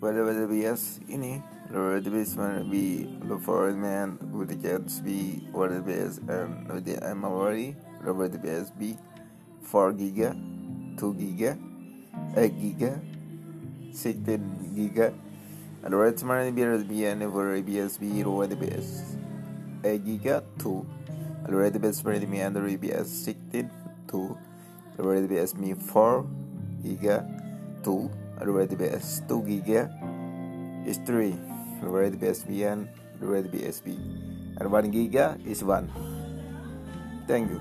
pada bias ini Lalu the best man be foreign man with the cats be the best and with the Lalu the best be 4 giga 2 giga 8 giga 16 giga. And the right man be be and over ABS be the best 8 giga 2 and the best man me and the ABS 16 2 the best me 4 giga 2 and the best 2 giga is 3 Red BSB and Red BSB and 1 giga is 1 thank you